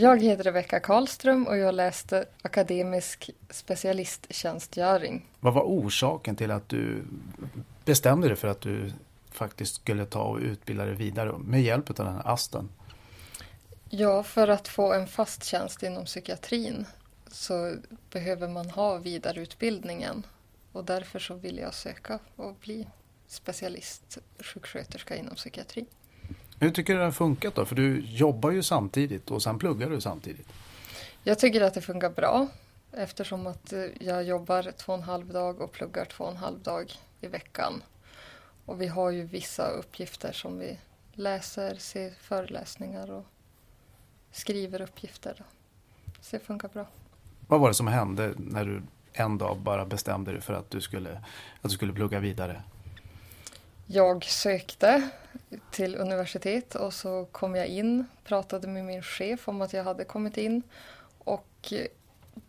Jag heter Rebecka Karlström och jag läste akademisk specialisttjänstgöring. Vad var orsaken till att du bestämde dig för att du faktiskt skulle ta och utbilda dig vidare med hjälp av den här ASTen? Ja, för att få en fast tjänst inom psykiatrin så behöver man ha vidareutbildningen och därför så vill jag söka och bli specialistsjuksköterska inom psykiatri. Hur tycker du det har funkat då? För du jobbar ju samtidigt och sen pluggar du samtidigt. Jag tycker att det funkar bra eftersom att eh, jag jobbar två och en halv dag och pluggar två och en halv dag i veckan. Och vi har ju vissa uppgifter som vi läser, ser föreläsningar och skriver uppgifter. Så det funkar bra. Vad var det som hände när du en dag bara bestämde dig för att du skulle, att du skulle plugga vidare? Jag sökte till universitet och så kom jag in, pratade med min chef om att jag hade kommit in och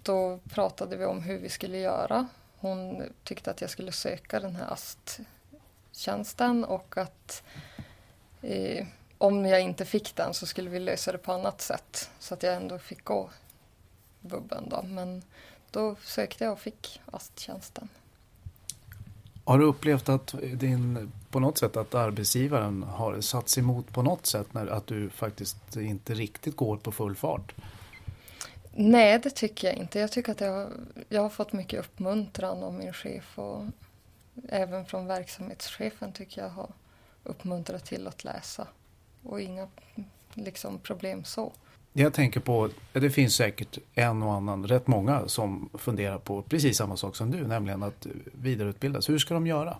då pratade vi om hur vi skulle göra. Hon tyckte att jag skulle söka den här AST-tjänsten och att eh, om jag inte fick den så skulle vi lösa det på annat sätt så att jag ändå fick gå bubben då. Men då sökte jag och fick AST-tjänsten. Har du upplevt att din, på något sätt att arbetsgivaren har satts emot på något sätt när att du faktiskt inte riktigt går på full fart? Nej, det tycker jag inte. Jag tycker att jag, jag har fått mycket uppmuntran av min chef och även från verksamhetschefen tycker jag har uppmuntrat till att läsa och inga liksom, problem så. Jag tänker på, det finns säkert en och annan, rätt många som funderar på precis samma sak som du, nämligen att vidareutbildas. Hur ska de göra?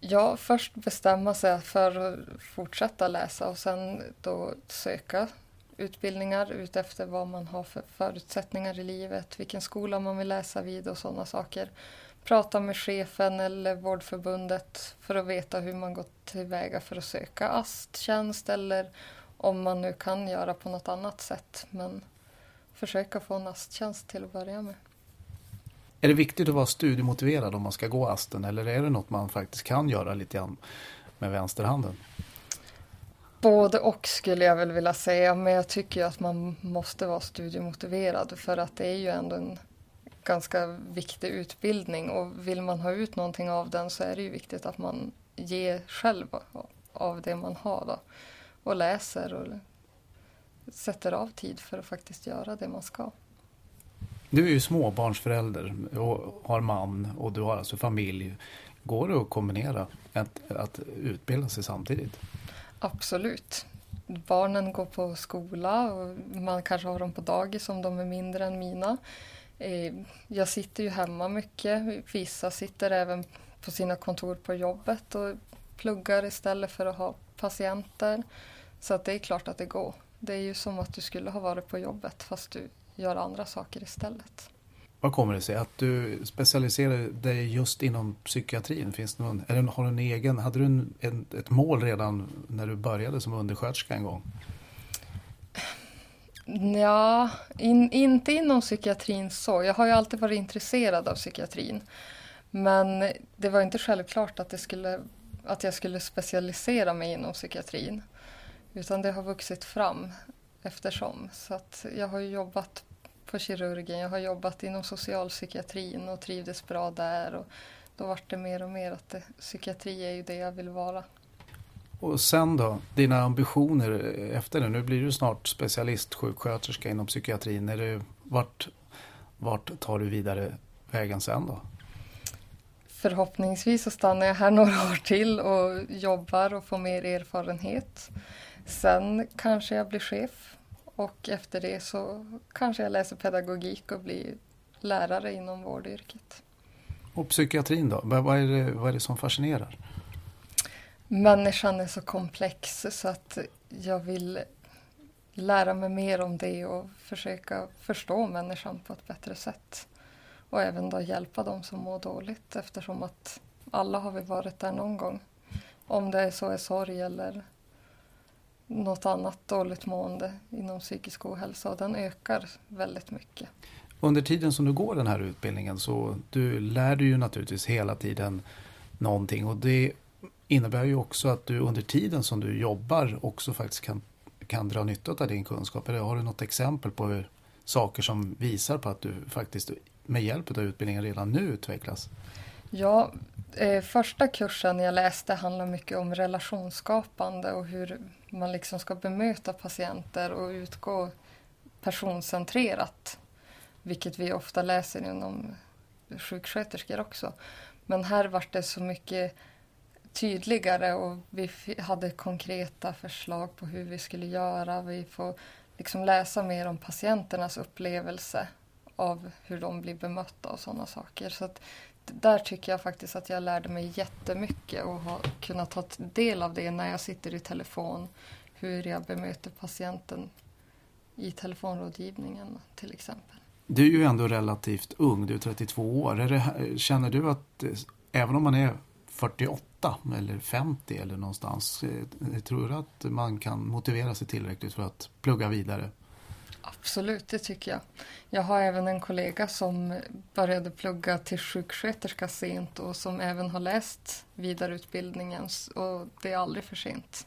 Ja, först bestämma sig för att fortsätta läsa och sen då söka utbildningar utefter vad man har för förutsättningar i livet, vilken skola man vill läsa vid och sådana saker. Prata med chefen eller vårdförbundet för att veta hur man gått tillväga för att söka AST-tjänst eller om man nu kan göra på något annat sätt. Men försöka få en AST-tjänst till att börja med. Är det viktigt att vara studiemotiverad om man ska gå ASTen eller är det något man faktiskt kan göra lite grann med vänsterhanden? Både och skulle jag väl vilja säga, men jag tycker att man måste vara studiemotiverad för att det är ju ändå en ganska viktig utbildning och vill man ha ut någonting av den så är det ju viktigt att man ger själv av det man har då och läser och sätter av tid för att faktiskt göra det man ska. Du är ju småbarnsförälder och har man och du har alltså familj. Går det att kombinera att, att utbilda sig samtidigt? Absolut. Barnen går på skola och man kanske har dem på dagis om de är mindre än mina. Eh, jag sitter ju hemma mycket. Vissa sitter även på sina kontor på jobbet och pluggar istället för att ha patienter. Så att det är klart att det går. Det är ju som att du skulle ha varit på jobbet fast du gör andra saker istället. Vad kommer det sig att du specialiserar dig just inom psykiatrin? Finns det någon, det, har du en egen, hade du en, en, ett mål redan när du började som undersköterska en gång? Ja, in, inte inom psykiatrin så. Jag har ju alltid varit intresserad av psykiatrin. Men det var inte självklart att, det skulle, att jag skulle specialisera mig inom psykiatrin. Utan det har vuxit fram eftersom. Så att jag har jobbat på kirurgen, jag har jobbat inom socialpsykiatrin och trivdes bra där. Och då vart det mer och mer att det, psykiatri är ju det jag vill vara. Och sen då, dina ambitioner efter det? Nu blir du snart specialistsjuksköterska inom psykiatrin. Är det, vart, vart tar du vidare vägen sen då? Förhoppningsvis så stannar jag här några år till och jobbar och får mer erfarenhet. Sen kanske jag blir chef och efter det så kanske jag läser pedagogik och blir lärare inom vårdyrket. Och psykiatrin då? Vad är det, vad är det som fascinerar? Människan är så komplex så att jag vill lära mig mer om det och försöka förstå människan på ett bättre sätt. Och även då hjälpa dem som mår dåligt eftersom att alla har vi varit där någon gång. Om det är så är sorg eller något annat dåligt mående inom psykisk ohälsa och den ökar väldigt mycket. Under tiden som du går den här utbildningen så du lär du ju naturligtvis hela tiden någonting och det innebär ju också att du under tiden som du jobbar också faktiskt kan, kan dra nytta av din kunskap? Eller har du något exempel på hur, saker som visar på att du faktiskt med hjälp av utbildningen redan nu utvecklas? Ja, eh, första kursen jag läste handlar mycket om relationsskapande och hur man liksom ska bemöta patienter och utgå personcentrerat. Vilket vi ofta läser inom sjuksköterskor också. Men här var det så mycket tydligare och vi hade konkreta förslag på hur vi skulle göra. Vi får liksom läsa mer om patienternas upplevelse av hur de blir bemötta och sådana saker. Så att där tycker jag faktiskt att jag lärde mig jättemycket och har kunnat ta del av det när jag sitter i telefon. Hur jag bemöter patienten i telefonrådgivningen till exempel. Du är ju ändå relativt ung, du är 32 år. Är det, känner du att även om man är 48 eller 50 eller någonstans, eh, tror du att man kan motivera sig tillräckligt för att plugga vidare? Absolut, det tycker jag. Jag har även en kollega som började plugga till sjuksköterska sent och som även har läst vidareutbildningen och det är aldrig för sent.